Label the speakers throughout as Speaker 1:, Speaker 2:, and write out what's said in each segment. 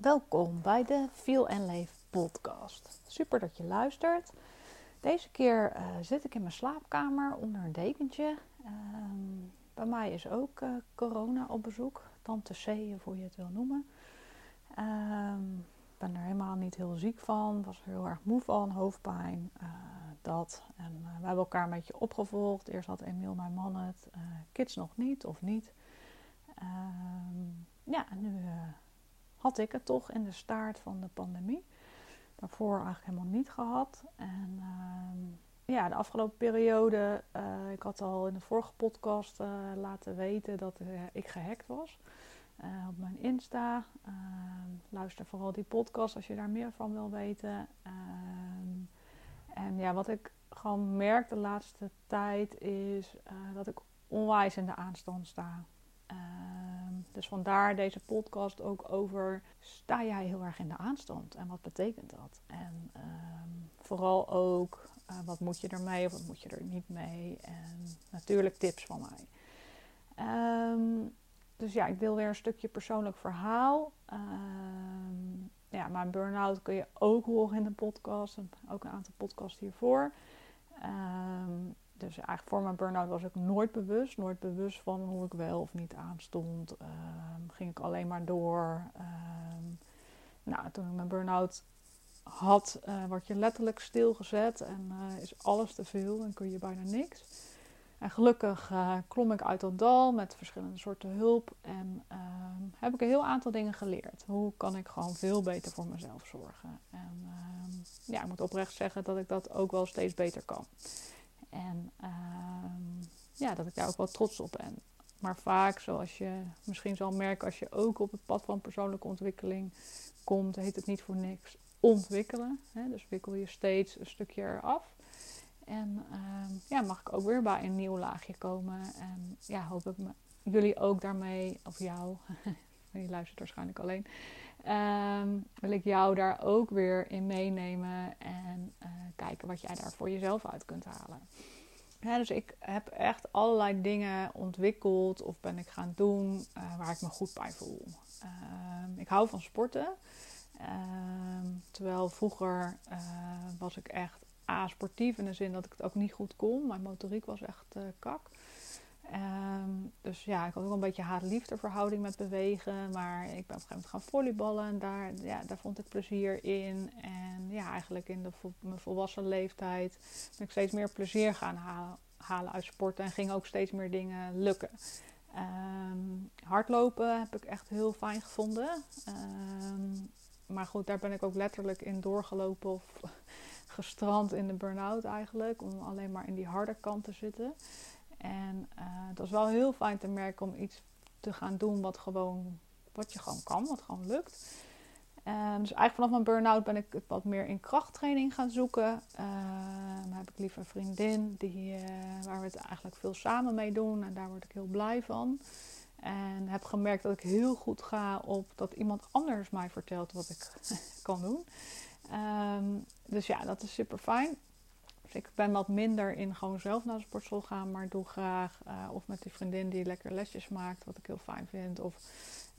Speaker 1: Welkom bij de Feel and Leef podcast. Super dat je luistert. Deze keer uh, zit ik in mijn slaapkamer onder een dekentje. Ehm, bij mij is ook uh, corona op bezoek. Tante C, hoe je het wil noemen. Ehm, ik ben er helemaal niet heel ziek van. Was er heel erg moe van, hoofdpijn, uh, dat. En we hebben elkaar een beetje opgevolgd. Eerst had Emiel, mijn man, het. kids nog niet, of niet. Ehm, ja, en nu had ik het toch in de staart van de pandemie. Daarvoor eigenlijk helemaal niet gehad. En ehm, ja, de afgelopen periode, uh, ik had al in de vorige podcast uh, laten weten dat uh, ik gehackt was. op mijn Insta. Ehm, luister vooral die podcast als je daar meer van wil weten. Ehm, en ja, wat ik gewoon merk de laatste tijd is dat ik onwijs in de aanstand sta. Dus vandaar deze podcast ook over: sta jij heel erg in de aanstand en wat betekent dat? En ehm, vooral ook uh, wat moet je ermee of wat moet je er niet mee? En natuurlijk tips van mij. Um, dus ja, ik deel weer een stukje persoonlijk verhaal. Um, ja, mijn burn-out kun je ook horen in de podcast. Ook een aantal podcasts hiervoor. Um, dus eigenlijk voor mijn burn-out was ik nooit bewust. Nooit bewust van hoe ik wel of niet aanstond. Um, ging ik alleen maar door. Um, nou, toen ik mijn burn-out had, uh, word je letterlijk stilgezet. En uh, is alles te veel en kun je bijna niks. En gelukkig uh, klom ik uit dat dal met verschillende soorten hulp. En um, heb ik een heel aantal dingen geleerd. Hoe kan ik gewoon veel beter voor mezelf zorgen. En ja, ik moet oprecht zeggen dat ik dat ook wel steeds beter kan. En uh, ja, dat ik daar ook wel trots op ben. Maar vaak, zoals je misschien zal merken als je ook op het pad van persoonlijke ontwikkeling komt, heet het niet voor niks ontwikkelen. Hè? Dus wikkel je steeds een stukje eraf. En uh, ja, mag ik ook weer bij een nieuw laagje komen. En ja, hoop ik me, jullie ook daarmee, of jou, je luistert waarschijnlijk alleen, um, wil ik jou daar ook weer in meenemen en uh, kijken wat jij daar voor jezelf uit kunt halen. Ja, dus ik heb echt allerlei dingen ontwikkeld of ben ik gaan doen uh, waar ik me goed bij voel. Uh, ik hou van sporten. Ehm, terwijl vroeger uh, was ik echt a-sportief in de zin dat ik het ook niet goed kon. Mijn motoriek was echt kak. Um, dus ja, ik had ook een beetje haat-liefde verhouding met bewegen. Maar ik ben op een gegeven moment gaan volleyballen. En daar, ja, daar vond ik plezier in. En ja, eigenlijk in de mijn volwassen leeftijd ben ik steeds meer plezier gaan halen, uit sporten. En gingen ook steeds meer dingen lukken. Um, hardlopen heb ik echt heel fijn gevonden. Um, maar goed, daar ben ik ook letterlijk in doorgelopen of gestrand in de burn-out eigenlijk. Om alleen maar in die harde kant te zitten. En uh, het was wel heel fijn te merken om iets te gaan doen wat, gewoon, wat je gewoon kan, wat gewoon lukt. Uh, dus eigenlijk vanaf mijn burn-out ben ik wat meer in krachttraining gaan zoeken. Uh, dan heb ik liever een vriendin die, waar we het eigenlijk veel samen mee doen. En daar word ik heel blij van. En heb gemerkt dat ik heel goed ga op dat iemand anders mij vertelt wat ik kan doen. Um, dus ja, dat is super fijn. Dus ik ben wat minder in gewoon zelf naar de sportschool gaan, maar doe graag uh, of met die vriendin die lekker lesjes maakt, wat ik heel fijn vind. Of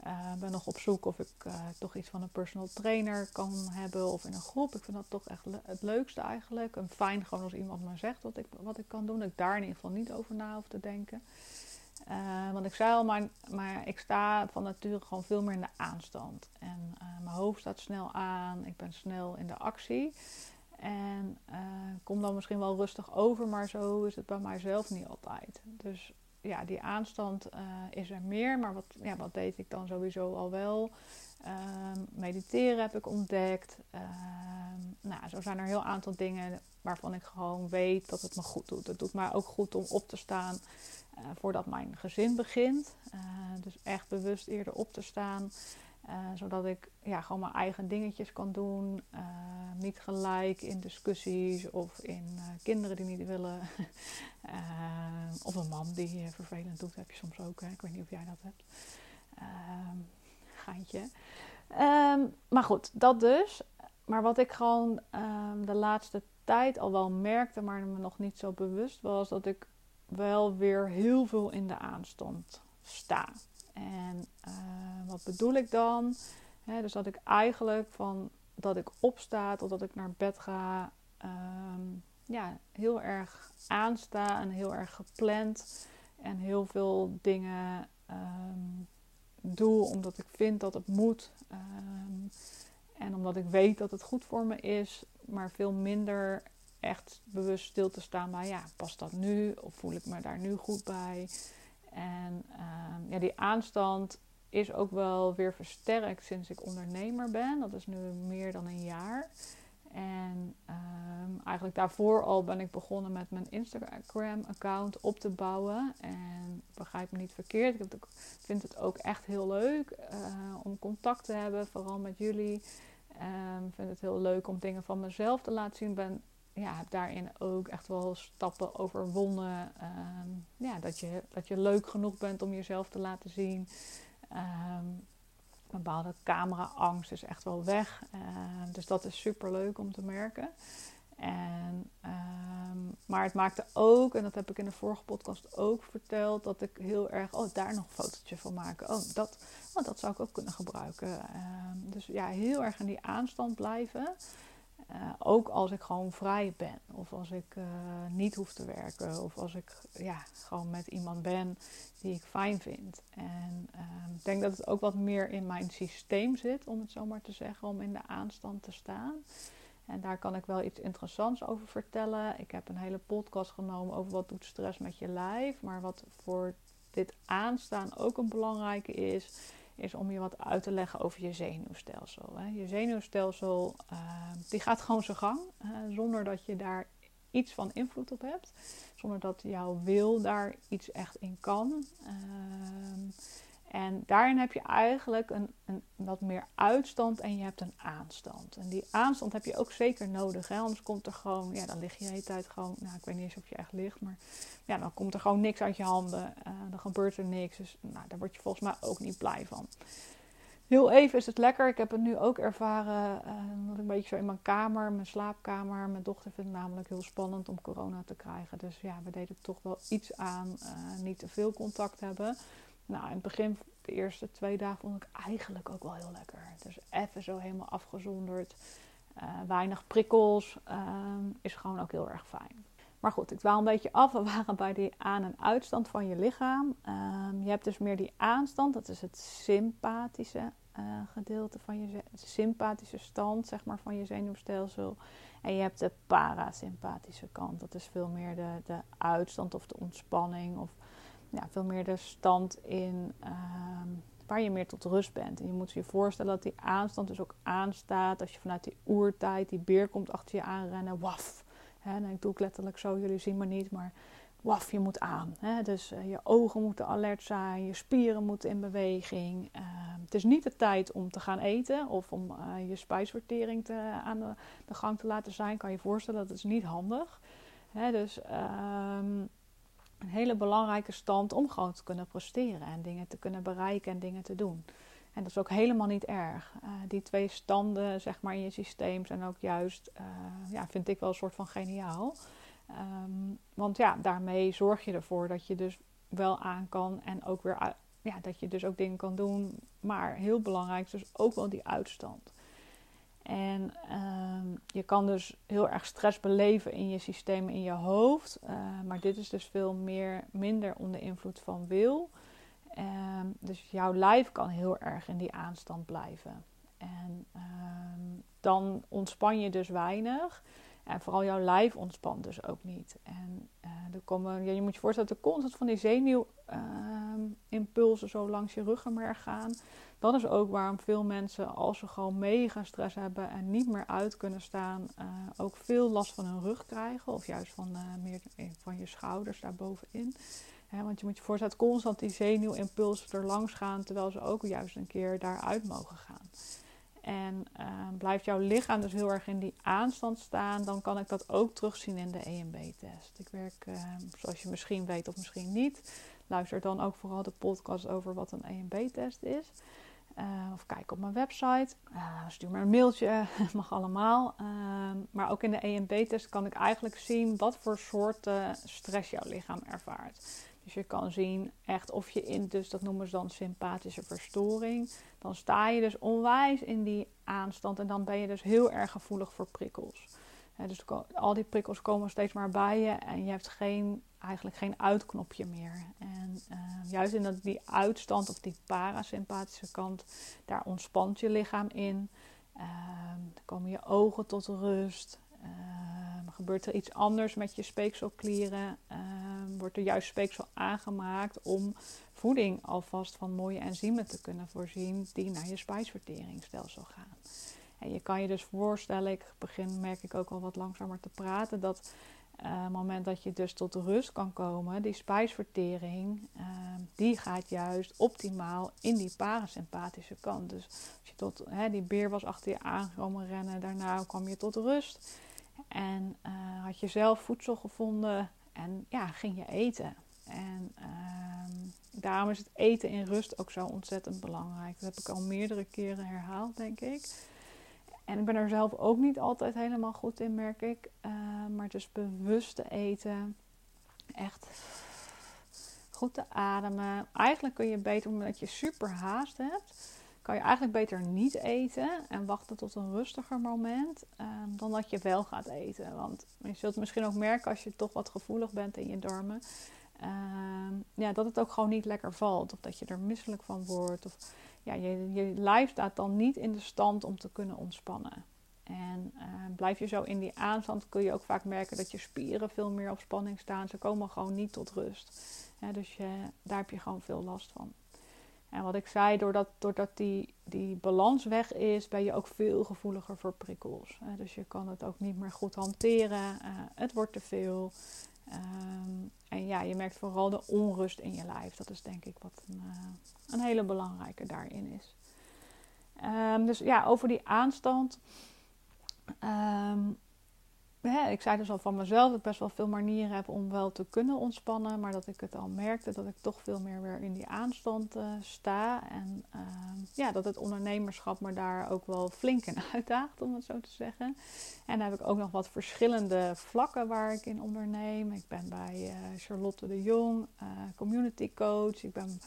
Speaker 1: uh, ben nog op zoek of ik uh, toch iets van een personal trainer kan hebben of in een groep. Ik vind dat toch echt het leukste eigenlijk. En fijn gewoon als iemand me zegt wat ik, wat ik kan doen. Dat ik daar in ieder geval niet over na hoef te denken. want ik zei al, maar, maar ik sta van nature gewoon veel meer in de aanstand. En mijn hoofd staat snel aan. Ik ben snel in de actie. En uh, kom dan misschien wel rustig over, maar zo is het bij mijzelf niet altijd. Dus ja, die aanstand uh, is er meer. Maar wat, ja, wat deed ik dan sowieso al wel? Uh, mediteren heb ik ontdekt. Ehm, nou, zo zijn er een heel aantal dingen waarvan ik gewoon weet dat het me goed doet. Het doet mij ook goed om op te staan eh, voordat mijn gezin begint. dus echt bewust eerder op te staan. Uh, zodat ik ja, gewoon mijn eigen dingetjes kan doen. Uh, niet gelijk in discussies of in uh, kinderen die niet willen. of een man die vervelend doet, heb je soms ook. Hè? Ik weet niet of jij dat hebt. Ehm, geintje. Um, maar goed, dat dus. Maar wat ik gewoon um, de laatste tijd al wel merkte, maar me nog niet zo bewust was, dat ik wel weer heel veel in de aanstand sta. En uh, wat bedoel ik dan? dus dat ik eigenlijk van dat ik opsta totdat ik naar bed ga, ehm, ja, heel erg aansta en heel erg gepland. En heel veel dingen um, doe omdat ik vind dat het moet. Um, en omdat ik weet dat het goed voor me is, maar veel minder echt bewust stil te staan bij, ja, past dat nu? Of voel ik me daar nu goed bij? En um, ja, die aanstand is ook wel weer versterkt sinds ik ondernemer ben. Dat is nu meer dan een jaar. En um, eigenlijk daarvoor al ben ik begonnen met mijn Instagram-account op te bouwen. En begrijp me niet verkeerd, ik vind het ook echt heel leuk uh, om contact te hebben, vooral met jullie. Ik vind het heel leuk om dingen van mezelf te laten zien. Ben, ja, heb daarin ook echt wel stappen overwonnen. Um, ja, dat, je, dat je leuk genoeg bent om jezelf te laten zien. Um, bepaalde camera-angst is echt wel weg. Uh, dus dat is super leuk om te merken. En, maar het maakte ook, en dat heb ik in de vorige podcast ook verteld, dat ik heel erg, oh daar nog een fotootje van maken. Oh dat, oh, dat zou ik ook kunnen gebruiken. Dus ja, heel erg in die aanstand blijven. Uh, ook als ik gewoon vrij ben, of als ik uh, niet hoef te werken, of als ik ja, gewoon met iemand ben die ik fijn vind. En uh, ik denk dat het ook wat meer in mijn systeem zit, om het zo maar te zeggen, om in de aanstand te staan. En daar kan ik wel iets interessants over vertellen. Ik heb een hele podcast genomen over wat doet stress met je lijf. Maar wat voor dit aanstaan ook een belangrijke is, is om je wat uit te leggen over je zenuwstelsel. Je zenuwstelsel uh, die gaat gewoon zijn gang, zonder dat je daar iets van invloed op hebt. Zonder dat jouw wil daar iets echt in kan. Uh, en daarin heb je eigenlijk een, een, wat meer uitstand en je hebt een aanstand. En die aanstand heb je ook zeker nodig. Hè? Anders komt er gewoon, ja, dan lig je de hele tijd gewoon, nou, ik weet niet eens of je echt ligt, maar ja, dan komt er gewoon niks uit je handen. Uh, dan gebeurt er niks. Dus nou, daar word je volgens mij ook niet blij van. Heel even is het lekker. Ik heb het nu ook ervaren. Uh, dat ik een beetje zo in mijn kamer, mijn slaapkamer. Mijn dochter vindt het namelijk heel spannend om corona te krijgen. Dus ja, we deden toch wel iets aan. Uh, niet te veel contact hebben. Nou, in het begin, de eerste twee dagen, vond ik eigenlijk ook wel heel lekker. Dus even zo helemaal afgezonderd. Uh, weinig prikkels. Uh, is gewoon ook heel erg fijn. Maar goed, ik dwaal een beetje af. We waren bij die aan- en uitstand van je lichaam. Uh, je hebt dus meer die aanstand. Dat is het sympathische uh, gedeelte van je sympathische stand, zeg maar, van je zenuwstelsel. En je hebt de parasympathische kant. Dat is veel meer de, de uitstand of de ontspanning. Of ja, veel meer de stand in uh, waar je meer tot rust bent. En je moet je voorstellen dat die aanstand dus ook aanstaat. Als je vanuit die oertijd, die beer komt achter je aanrennen, waf. Hè, dan doe ik letterlijk zo, jullie zien me niet, maar waf, je moet aan. Hè? Dus uh, je ogen moeten alert zijn, je spieren moeten in beweging. Uh, het is niet de tijd om te gaan eten of om uh, je spijsvertering te, aan de, gang te laten zijn. Kan je voorstellen, dat is niet handig. Hè? Dus um, een hele belangrijke stand om gewoon te kunnen presteren en dingen te kunnen bereiken en dingen te doen. En dat is ook helemaal niet erg. Uh, die twee standen zeg maar, in je systeem zijn ook juist, uh, ja, vind ik wel een soort van geniaal. Um, want ja, daarmee zorg je ervoor dat je dus wel aan kan en ook weer, ja, dat je dus ook dingen kan doen. Maar heel belangrijk is dus ook wel die uitstand. En um, je kan dus heel erg stress beleven in je systeem, in je hoofd. Uh, maar dit is dus veel meer, minder onder invloed van wil. Um, dus jouw lijf kan heel erg in die aanstand blijven. En um, dan ontspan je dus weinig. En vooral jouw lijf ontspant dus ook niet. En uh, er komen, je moet je voorstellen dat er constant van die zenuwimpulsen zo langs je ruggenmerg gaan dat is ook waarom veel mensen, als ze gewoon mega stress hebben en niet meer uit kunnen staan, uh, ook veel last van hun rug krijgen. Of juist van, uh, meer van je schouders daarbovenin. He, want je moet je voorstellen, constant die zenuwimpulsen er langs gaan, terwijl ze ook juist een keer daaruit mogen gaan. En uh, blijft jouw lichaam dus heel erg in die aanstand staan, dan kan ik dat ook terugzien in de EMB-test. Ik werk, zoals je misschien weet of misschien niet, luister dan ook vooral de podcast over wat een EMB-test is. Uh, of kijk op mijn website. Uh, stuur maar een mailtje, mag allemaal. Uh, maar ook in de EMB-test kan ik eigenlijk zien wat voor soorten stress jouw lichaam ervaart. Dus je kan zien echt of je in, dus dat noemen ze dan sympathische verstoring. Dan sta je dus onwijs in die aanstand en dan ben je dus heel erg gevoelig voor prikkels. Dus al die prikkels komen steeds maar bij je en je hebt geen, eigenlijk geen uitknopje meer. En uh, juist in die uitstand of die parasympathische kant, daar ontspant je lichaam in. Uh, dan komen je ogen tot rust. Uh, gebeurt er iets anders met je speekselklieren? Ehm, wordt er juist speeksel aangemaakt om voeding alvast van mooie enzymen te kunnen voorzien die naar je spijsverteringsstelsel gaan? Je kan je dus voorstellen, ik begin merk ik ook al wat langzamer te praten, dat uh, moment dat je dus tot rust kan komen, die spijsvertering, uh, die gaat juist optimaal in die parasympathische kant. Dus als je tot, hè, die beer was achter je aangekomen rennen, daarna kwam je tot rust. En uh, had je zelf voedsel gevonden en ja, ging je eten. En ehm, daarom is het eten in rust ook zo ontzettend belangrijk. Dat heb ik al meerdere keren herhaald, denk ik. En ik ben er zelf ook niet altijd helemaal goed in, merk ik. Uh, maar dus bewust te eten. Echt goed te ademen. Eigenlijk kun je beter, omdat je super haast hebt, kan je eigenlijk beter niet eten en wachten tot een rustiger moment um, dan dat je wel gaat eten. Want je zult misschien ook merken als je toch wat gevoelig bent in je darmen, uh, ja, dat het ook gewoon niet lekker valt. Of dat je er misselijk van wordt. Of ja, je, je lijf staat dan niet in de stand om te kunnen ontspannen. En uh, blijf je zo in die aanstand, kun je ook vaak merken dat je spieren veel meer op spanning staan. Ze komen gewoon niet tot rust. dus je, daar heb je gewoon veel last van. En wat ik zei, doordat, doordat die, die balans weg is, ben je ook veel gevoeliger voor prikkels. dus je kan het ook niet meer goed hanteren. Uh, het wordt te veel. Um, en ja, je merkt vooral de onrust in je lijf. Dat is denk ik wat een, uh, een hele belangrijke daarin is. Um, dus ja, over die aanstand. Um, ik zei dus al van mezelf dat ik best wel veel manieren heb om wel te kunnen ontspannen. Maar dat ik het al merkte dat ik toch veel meer weer in die aanstand uh, sta. En uh, ja, dat het ondernemerschap me daar ook wel flink in uitdaagt, om het zo te zeggen. En dan heb ik ook nog wat verschillende vlakken waar ik in onderneem. Ik ben bij uh, Charlotte de Jong, uh, community coach. Ik ben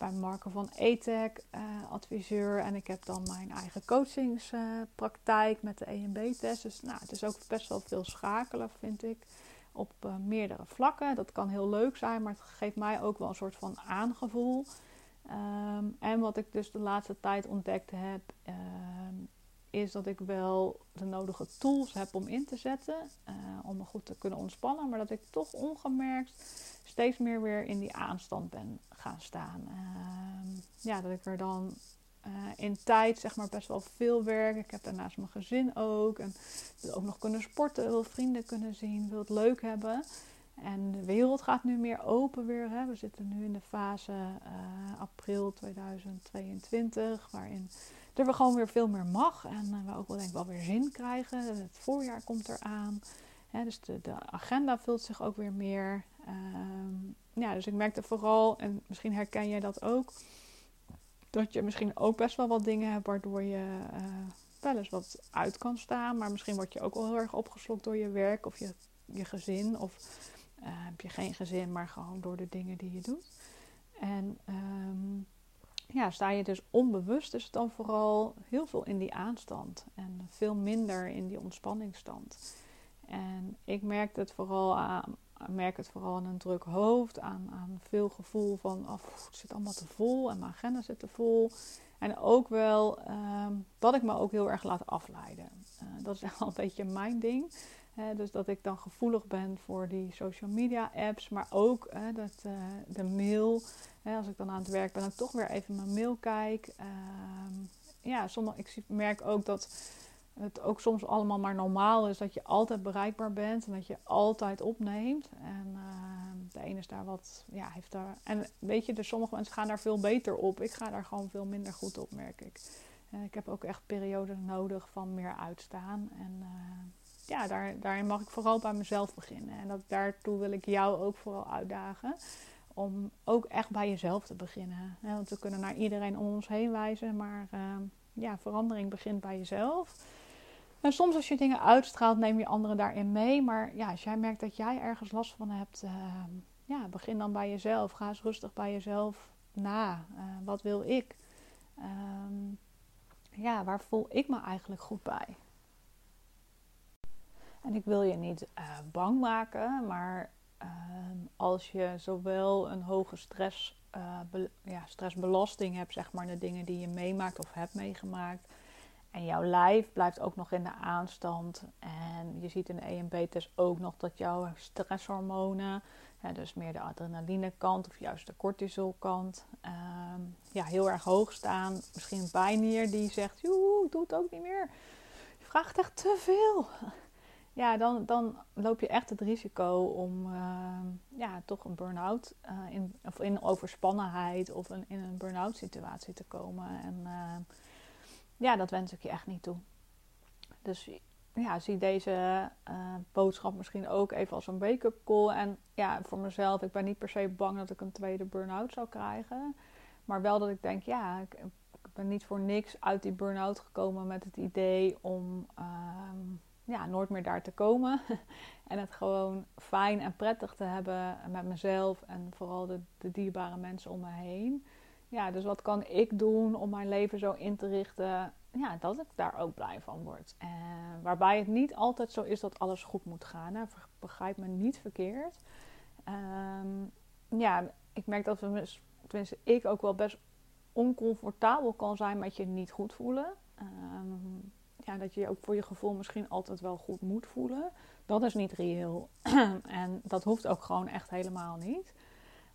Speaker 1: bij Marco van ETEC, uh, adviseur. En ik heb dan mijn eigen coachingspraktijk met de EMB-test. Dus nou, het is ook best wel veel schakelen, vind ik. Op uh, meerdere vlakken. Dat kan heel leuk zijn, maar het geeft mij ook wel een soort van aangevoel. Um, en wat ik dus de laatste tijd ontdekt heb, um, is dat ik wel de nodige tools heb om in te zetten. Uh, om me goed te kunnen ontspannen. Maar dat ik toch ongemerkt steeds meer weer in die aanstand ben gaan staan. Uh, ja, dat ik er dan uh, in tijd zeg maar best wel veel werk. Ik heb daarnaast mijn gezin ook. En wil ook nog kunnen sporten, wil vrienden kunnen zien, wil het leuk hebben. En de wereld gaat nu meer open weer. Hè. We zitten nu in de fase uh, april 2022, waarin er we gewoon weer veel meer mag. En uh, we ook wel denk ik wel weer zin krijgen. Het voorjaar komt eraan. Dus de, agenda vult zich ook weer meer. Um, ja, dus ik merkte vooral, en misschien herken jij dat ook, dat je misschien ook best wel wat dingen hebt waardoor je uh, wel eens wat uit kan staan. Maar misschien word je ook wel heel erg opgeslokt door je werk of je, je gezin. Of uh, heb je geen gezin, maar gewoon door de dingen die je doet. En um, ja, sta je dus onbewust, dus dan vooral heel veel in die aanstand en veel minder in die ontspanningsstand. En ik merk het vooral aan, merk het vooral aan een druk hoofd, aan, aan veel gevoel van oh, het zit allemaal te vol en mijn agenda zit te vol. En ook wel um, dat ik me ook heel erg laat afleiden. Uh, dat is wel een beetje mijn ding. dus dat ik dan gevoelig ben voor die social media apps, maar ook dat, uh, de mail. Als ik dan aan het werk ben, dan toch weer even mijn mail kijk. Uh, ja, sommige, ik merk ook dat het ook soms allemaal maar normaal is dat je altijd bereikbaar bent en dat je altijd opneemt. En uh, de ene is daar wat, ja, heeft daar. En weet je, dus sommige mensen gaan daar veel beter op. Ik ga daar gewoon veel minder goed op, merk ik. Ik heb ook echt periodes nodig van meer uitstaan. En uh, ja, daar, daarin mag ik vooral bij mezelf beginnen. En dat, daartoe wil ik jou ook vooral uitdagen. Om ook echt bij jezelf te beginnen. Want we kunnen naar iedereen om ons heen wijzen, maar uh, ja, verandering begint bij jezelf. En soms als je dingen uitstraalt, neem je anderen daarin mee. Maar ja, als jij merkt dat jij ergens last van hebt, uh, ja, begin dan bij jezelf. Ga eens rustig bij jezelf na. Uh, wat wil ik? Um, ja, waar voel ik me eigenlijk goed bij? En ik wil je niet uh, bang maken, maar ehm, als je zowel een hoge stress, uh, ja, stressbelasting hebt, zeg maar, de dingen die je meemaakt of hebt meegemaakt. En jouw lijf blijft ook nog in de aanstand. En je ziet in de EMB-test ook nog dat jouw stresshormonen, dus meer de adrenaline kant of juist de cortisolkant, ehm, ja, heel erg hoog staan. Misschien een bijnier die zegt, joe, doe het ook niet meer. Je vraagt echt te veel ja, dan, dan loop je echt het risico om uh, ja, toch een burn-out uh, in, of in overspannenheid of een, in een burn-out situatie te komen. En uh, ja, dat wens ik je echt niet toe. Dus ja, zie deze boodschap misschien ook even als een wake-up call. En ja, voor mezelf, ik ben niet per se bang dat ik een tweede burn-out zou krijgen. Maar wel dat ik denk, ja, ik, ik ben niet voor niks uit die burn-out gekomen met het idee om ehm, ja, nooit meer daar te komen. en het gewoon fijn en prettig te hebben met mezelf en vooral de, de dierbare mensen om me heen. Ja, dus wat kan ik doen om mijn leven zo in te richten ja, dat ik daar ook blij van word. En waarbij het niet altijd zo is dat alles goed moet gaan. Hè. Begrijp me niet verkeerd. Um, ja, ik merk dat we, tenminste ik ook wel best oncomfortabel kan zijn met je niet goed voelen. Um, ja, dat je je ook voor je gevoel misschien altijd wel goed moet voelen. Dat is niet reëel. en dat hoeft ook gewoon echt helemaal niet.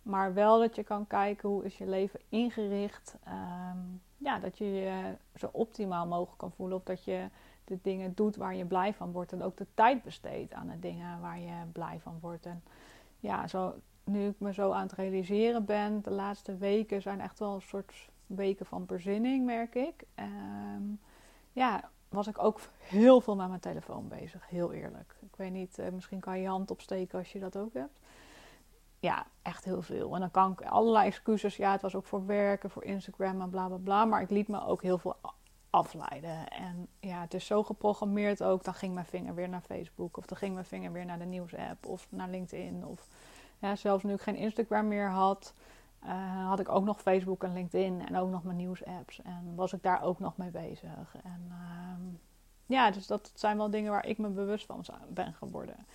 Speaker 1: Maar wel dat je kan kijken hoe is je leven ingericht. Um, ja, dat je je zo optimaal mogelijk kan voelen. Of dat je de dingen doet waar je blij van wordt. En ook de tijd besteedt aan de dingen waar je blij van wordt. En ja, zo, nu ik me zo aan het realiseren ben, de laatste weken zijn echt wel een soort weken van bezinning, merk ik. Um, ja, was ik ook heel veel met mijn telefoon bezig. Heel eerlijk. Ik weet niet, eh, misschien kan je je hand opsteken als je dat ook hebt. Ja, echt heel veel. En dan kan ik allerlei excuses. Ja, het was ook voor werken, voor Instagram en bla bla bla. Maar ik liet me ook heel veel afleiden. En ja, het is zo geprogrammeerd ook. Dan ging mijn vinger weer naar Facebook. Of dan ging mijn vinger weer naar de nieuwsapp. Of naar LinkedIn. Of ja, zelfs nu ik geen Instagram meer had uh, had ik ook nog Facebook en LinkedIn en ook nog mijn nieuwsapps. En was ik daar ook nog mee bezig. En uh, ja, dus dat zijn wel dingen waar ik me bewust van ben geworden.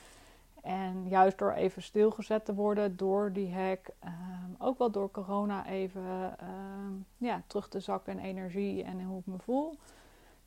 Speaker 1: En juist door even stilgezet te worden door die hack, um, ook wel door corona even um, ja, terug te zakken in energie en hoe ik me voel.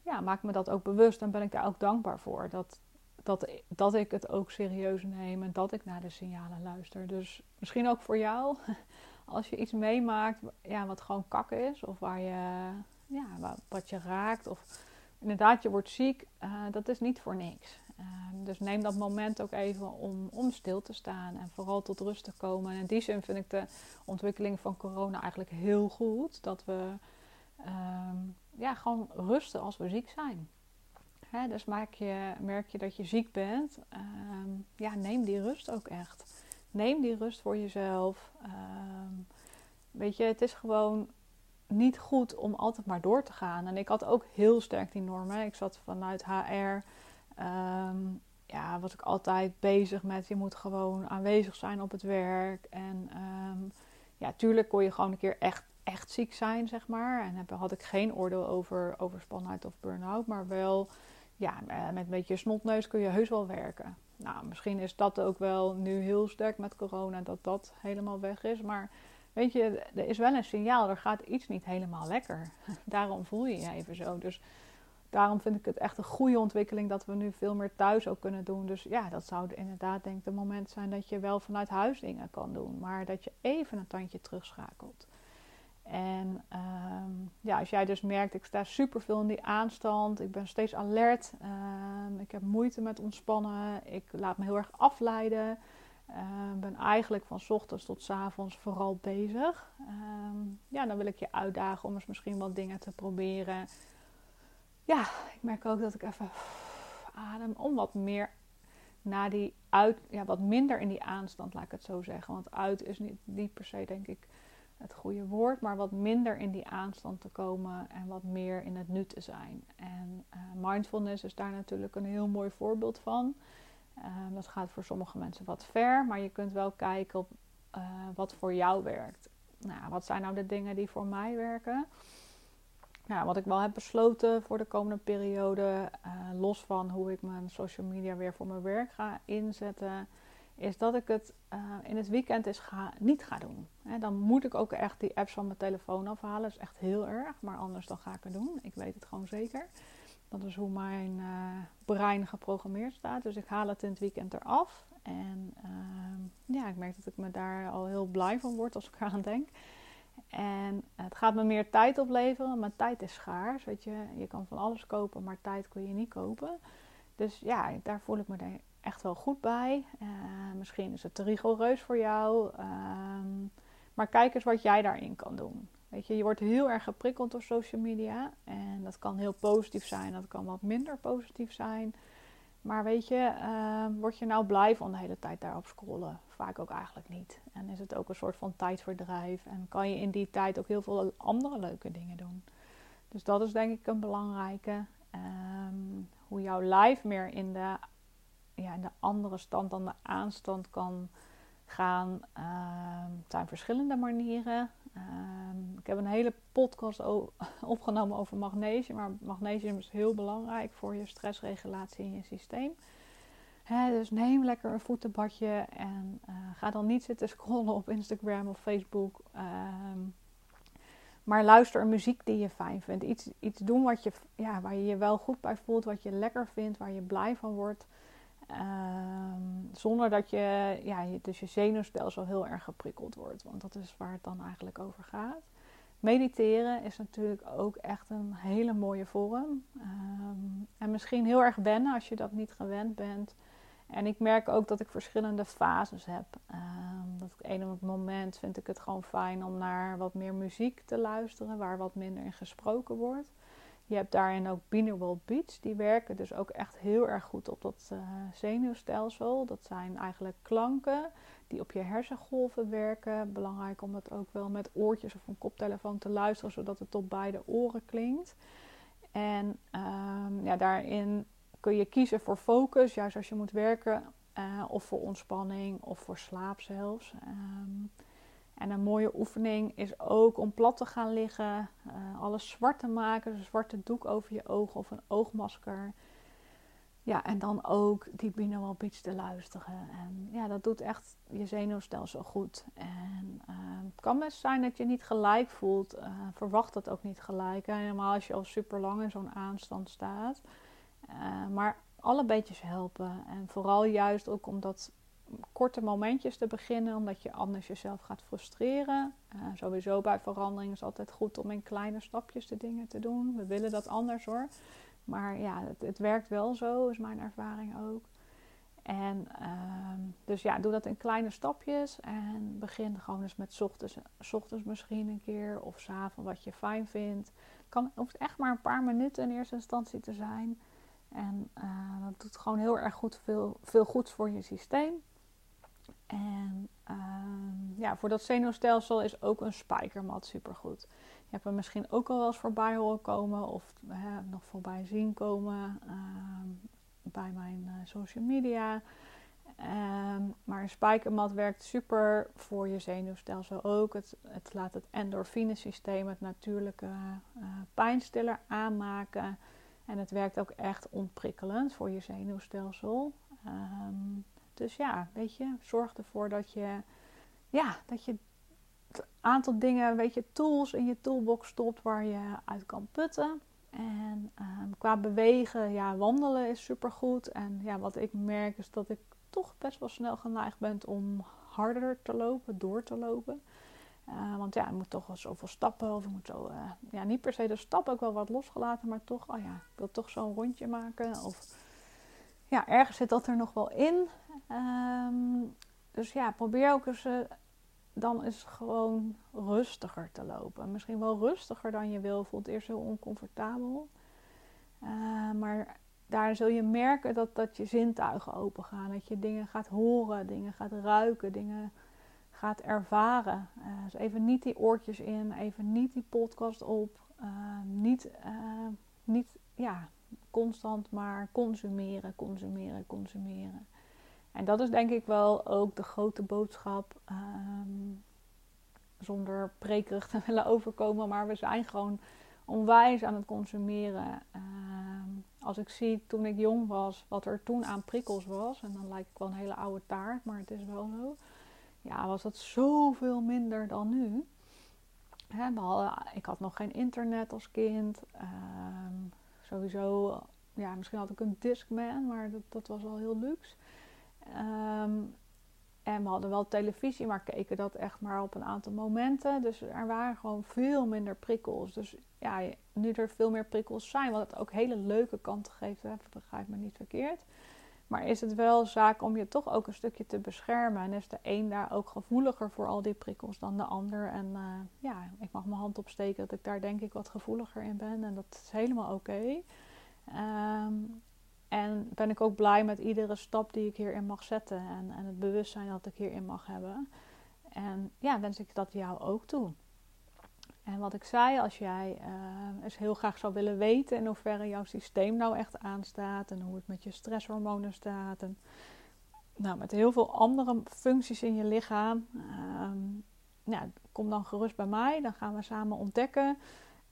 Speaker 1: Ja, maakt me dat ook bewust en ben ik daar ook dankbaar voor. Dat, dat, dat ik het ook serieus neem en dat ik naar de signalen luister. Dus misschien ook voor jou als je iets meemaakt ja, wat gewoon kakken is, of waar je, ja, wat, je raakt, of inderdaad je wordt ziek, uh, dat is niet voor niks. Uh, dus neem dat moment ook even om, om stil te staan en vooral tot rust te komen. En in die zin vind ik de ontwikkeling van corona eigenlijk heel goed. Dat we uh, ja, gewoon rusten als we ziek zijn. Hè, dus maak je, merk je dat je ziek bent, ehm, ja, neem die rust ook echt. Neem die rust voor jezelf. Ehm, weet je, het is gewoon niet goed om altijd maar door te gaan. En ik had ook heel sterk die normen. Ik zat vanuit HR. Ehm, ja, was ik altijd bezig met je moet gewoon aanwezig zijn op het werk. En um, ja, tuurlijk kon je gewoon een keer echt, echt ziek zijn, zeg maar. En had ik geen oordeel over overspannenheid of burn-out. Maar wel, ja, met een beetje snotneus kun je heus wel werken. Nou, misschien is dat ook wel nu heel sterk met corona dat dat helemaal weg is. Maar weet je, er is wel een signaal, er gaat iets niet helemaal lekker. daarom voel je je even zo. Dus daarom vind ik het echt een goede ontwikkeling dat we nu veel meer thuis ook kunnen doen. Dus ja, dat zou inderdaad denk ik het moment zijn dat je wel vanuit huis dingen kan doen. Maar dat je even een tandje terugschakelt. En ehm, ja, als jij dus merkt, ik sta super veel in die aanstand, ik ben steeds alert, um, ik heb moeite met ontspannen, ik laat me heel erg afleiden, ehm, ben eigenlijk van ochtends tot avonds vooral bezig. ja, dan wil ik je uitdagen om eens misschien wat dingen te proberen. Ja, ik merk ook dat ik even adem om wat meer naar die uit, ja, wat minder in die aanstand, laat ik het zo zeggen. Want uit is niet, niet per se, denk ik, het goede woord, maar wat minder in die aanstand te komen en wat meer in het nu te zijn. En uh, mindfulness is daar natuurlijk een heel mooi voorbeeld van. Uh, dat gaat voor sommige mensen wat ver, maar je kunt wel kijken op wat voor jou werkt. Nou, wat zijn nou de dingen die voor mij werken? Nou, wat ik wel heb besloten voor de komende periode, los van hoe ik mijn social media weer voor mijn werk ga inzetten, is dat ik het in het weekend is ga, niet ga doen. dan moet ik ook echt die apps van mijn telefoon afhalen. Dat is echt heel erg, maar anders dan ga ik het doen. Ik weet het gewoon zeker. Dat is hoe mijn uh, brein geprogrammeerd staat. Dus ik haal het in het weekend eraf. En uh, ja, ik merk dat ik me daar al heel blij van word als ik eraan denk. En het gaat me meer tijd opleveren, maar tijd is schaars. Weet je, je kan van alles kopen, maar tijd kun je niet kopen. Dus ja, daar voel ik me echt wel goed bij. Uh, misschien is het te rigoureus voor jou. Ehm, maar kijk eens wat jij daarin kan doen. Weet je, je wordt heel erg geprikkeld door social media. En dat kan heel positief zijn, dat kan wat minder positief zijn. Maar weet je, uh, word je nou blij van de hele tijd daarop scrollen? Vaak ook eigenlijk niet. En is het ook een soort van tijdverdrijf. En kan je in die tijd ook heel veel andere leuke dingen doen. Dus dat is denk ik een belangrijke. Um, hoe jouw lijf meer in de, ja, in de andere stand dan de aanstand kan gaan. Uh, het zijn verschillende manieren. Ehm, ik heb een hele podcast opgenomen over magnesium. Maar magnesium is heel belangrijk voor je stressregulatie in je systeem. dus neem lekker een voetenbadje en uh, ga dan niet zitten scrollen op Instagram of Facebook. Ehm, maar luister een muziek die je fijn vindt. Iets, iets doen wat je, ja, waar je je wel goed bij voelt, wat je lekker vindt, waar je blij van wordt. Um, zonder dat je, ja, dus je zenuwstelsel heel erg geprikkeld wordt. Want dat is waar het dan eigenlijk over gaat. Mediteren is natuurlijk ook echt een hele mooie vorm. Um, en misschien heel erg wennen als je dat niet gewend bent. En ik merk ook dat ik verschillende fases heb. Um, dat een op het moment vind ik het gewoon fijn om naar wat meer muziek te luisteren, waar wat minder in gesproken wordt. Je hebt daarin ook binaural beats. Die werken dus ook echt heel erg goed op dat uh, zenuwstelsel. Dat zijn eigenlijk klanken die op je hersengolven werken. Belangrijk om dat ook wel met oortjes of een koptelefoon te luisteren, zodat het op beide oren klinkt. En um, ja, daarin kun je kiezen voor focus, juist als je moet werken, uh, of voor ontspanning of voor slaap zelfs. Um, en een mooie oefening is ook om plat te gaan liggen, uh, alles zwart te maken, dus een zwarte doek over je ogen of een oogmasker. Ja, en dan ook die binaural beats te luisteren. En ja, dat doet echt je zenuwstelsel goed. En uh, het kan best zijn dat je niet gelijk voelt. Uh, verwacht dat ook niet gelijk. Helemaal als je al super lang in zo'n aanstand staat. maar alle beetjes helpen. En vooral juist ook omdat korte momentjes te beginnen, omdat je anders jezelf gaat frustreren. Uh, sowieso bij verandering is het altijd goed om in kleine stapjes de dingen te doen. We willen dat anders hoor. Maar ja, het, het werkt wel zo, is mijn ervaring ook. En uh, dus ja, doe dat in kleine stapjes. En begin gewoon eens met ochtends, ochtends misschien een keer of s'avonds wat je fijn vindt. Kan, hoeft echt maar een paar minuten in eerste instantie te zijn. En uh, dat doet gewoon heel erg goed, veel, veel goeds voor je systeem. En uh, ja, voor dat zenuwstelsel is ook een spijkermat supergoed. Je hebt hem misschien ook al wel eens voorbij horen komen of nog voorbij zien komen uh, bij mijn uh, social media. Ehm, maar een spijkermat werkt super voor je zenuwstelsel ook. Het, het laat het endorfinesysteem, het natuurlijke uh, pijnstiller aanmaken. En het werkt ook echt ontprikkelend voor je zenuwstelsel. Um, dus ja, weet je, zorg ervoor dat je, ja, dat je een aantal dingen, weet je, tools in je toolbox stopt waar je uit kan putten. En ehm, qua bewegen, ja, wandelen is supergoed. En ja, wat ik merk is dat ik toch best wel snel geneigd ben om harder te lopen, door te lopen. Uh, want ja, ik moet toch wel zoveel stappen. Of ik moet zo, uh, ja, niet per se de stap ook wel wat losgelaten, maar toch, oh ja, ik wil toch zo'n rondje maken. Of ja, ergens zit dat er nog wel in. Um, dus ja, probeer ook eens uh, dan eens gewoon rustiger te lopen. Misschien wel rustiger dan je wil. Voelt eerst heel oncomfortabel. Uh, maar daar zul je merken dat, dat je zintuigen open gaan. Dat je dingen gaat horen, dingen gaat ruiken, dingen gaat ervaren. Uh, dus even niet die oortjes in, even niet die podcast op. niet, niet ja, constant maar consumeren, consumeren, consumeren. En dat is denk ik wel ook de grote boodschap. ehm, zonder prekerig te willen overkomen. Maar we zijn gewoon onwijs aan het consumeren. Ehm, als ik zie toen ik jong was, wat er toen aan prikkels was. En dan lijkt ik wel een hele oude taart, maar het is wel zo. Ja, was dat zoveel minder dan nu. Ik had nog geen internet als kind. Ehm, sowieso, ja, misschien had ik een Discman, maar dat, dat was wel heel luxe. Ehm, en we hadden wel televisie, maar keken dat echt maar op een aantal momenten. Dus er waren gewoon veel minder prikkels. Dus ja, nu er veel meer prikkels zijn, wat het ook hele leuke kanten geeft, hè, begrijp me niet verkeerd. Maar is het wel zaak om je toch ook een stukje te beschermen? En is de een daar ook gevoeliger voor al die prikkels dan de ander? En uh, ja, ik mag mijn hand opsteken dat ik daar denk ik wat gevoeliger in ben. En dat is helemaal oké. Um, en ben ik ook blij met iedere stap die ik hierin mag zetten. En, en het bewustzijn dat ik hierin mag hebben. En ja, wens ik dat jou ook toe. En wat ik zei, als jij uh, eens heel graag zou willen weten in hoeverre jouw systeem nou echt aanstaat. En hoe het met je stresshormonen staat. En nou, met heel veel andere functies in je lichaam. Ja, kom dan gerust bij mij. Dan gaan we samen ontdekken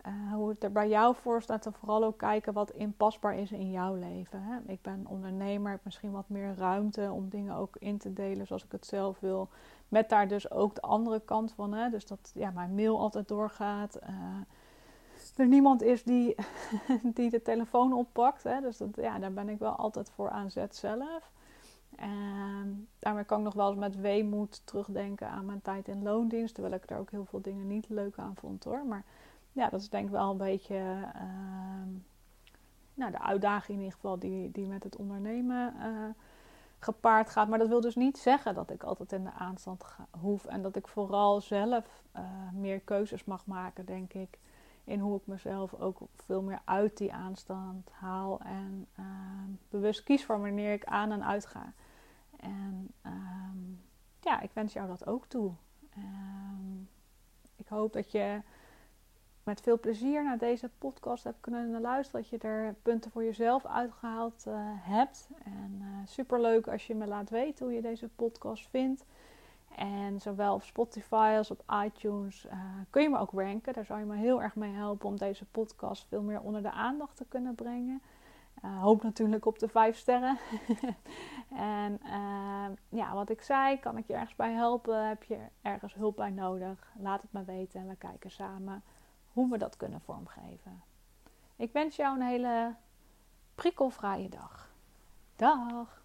Speaker 1: uh, hoe het er bij jou voor staat, en vooral ook kijken wat inpasbaar is in jouw leven. Hè? Ik ben ondernemer, heb misschien wat meer ruimte om dingen ook in te delen zoals ik het zelf wil. Met daar dus ook de andere kant van. Hè? Dus dat ja, mijn mail altijd doorgaat. Uh, er niemand is die, die de telefoon oppakt. Hè? Dus dat, ja, daar ben ik wel altijd voor aan zet zelf. En daarmee kan ik nog wel eens met weemoed terugdenken aan mijn tijd in loondienst. Terwijl ik daar ook heel veel dingen niet leuk aan vond hoor. Maar ja, dat is denk ik wel een beetje uh, nou, de uitdaging in ieder geval die, die met het ondernemen uh, gepaard gaat. Maar dat wil dus niet zeggen dat ik altijd in de aanstand hoef. En dat ik vooral zelf uh, meer keuzes mag maken, denk ik. In hoe ik mezelf ook veel meer uit die aanstand haal. En ehm, bewust kies voor wanneer ik aan en uit ga. En ehm, ja, ik wens jou dat ook toe. ik hoop dat je met veel plezier naar deze podcast hebt kunnen luisteren. Dat je er punten voor jezelf uitgehaald uh, hebt. En uh, super leuk als je me laat weten hoe je deze podcast vindt. En zowel op Spotify als op iTunes uh, kun je me ook ranken. Daar zou je me heel erg mee helpen om deze podcast veel meer onder de aandacht te kunnen brengen. hoop natuurlijk op de vijf sterren. en ja, wat ik zei, kan ik je ergens bij helpen? Heb je ergens hulp bij nodig? Laat het me weten en we kijken samen hoe we dat kunnen vormgeven. Ik wens jou een hele prikkelvrije dag. Dag!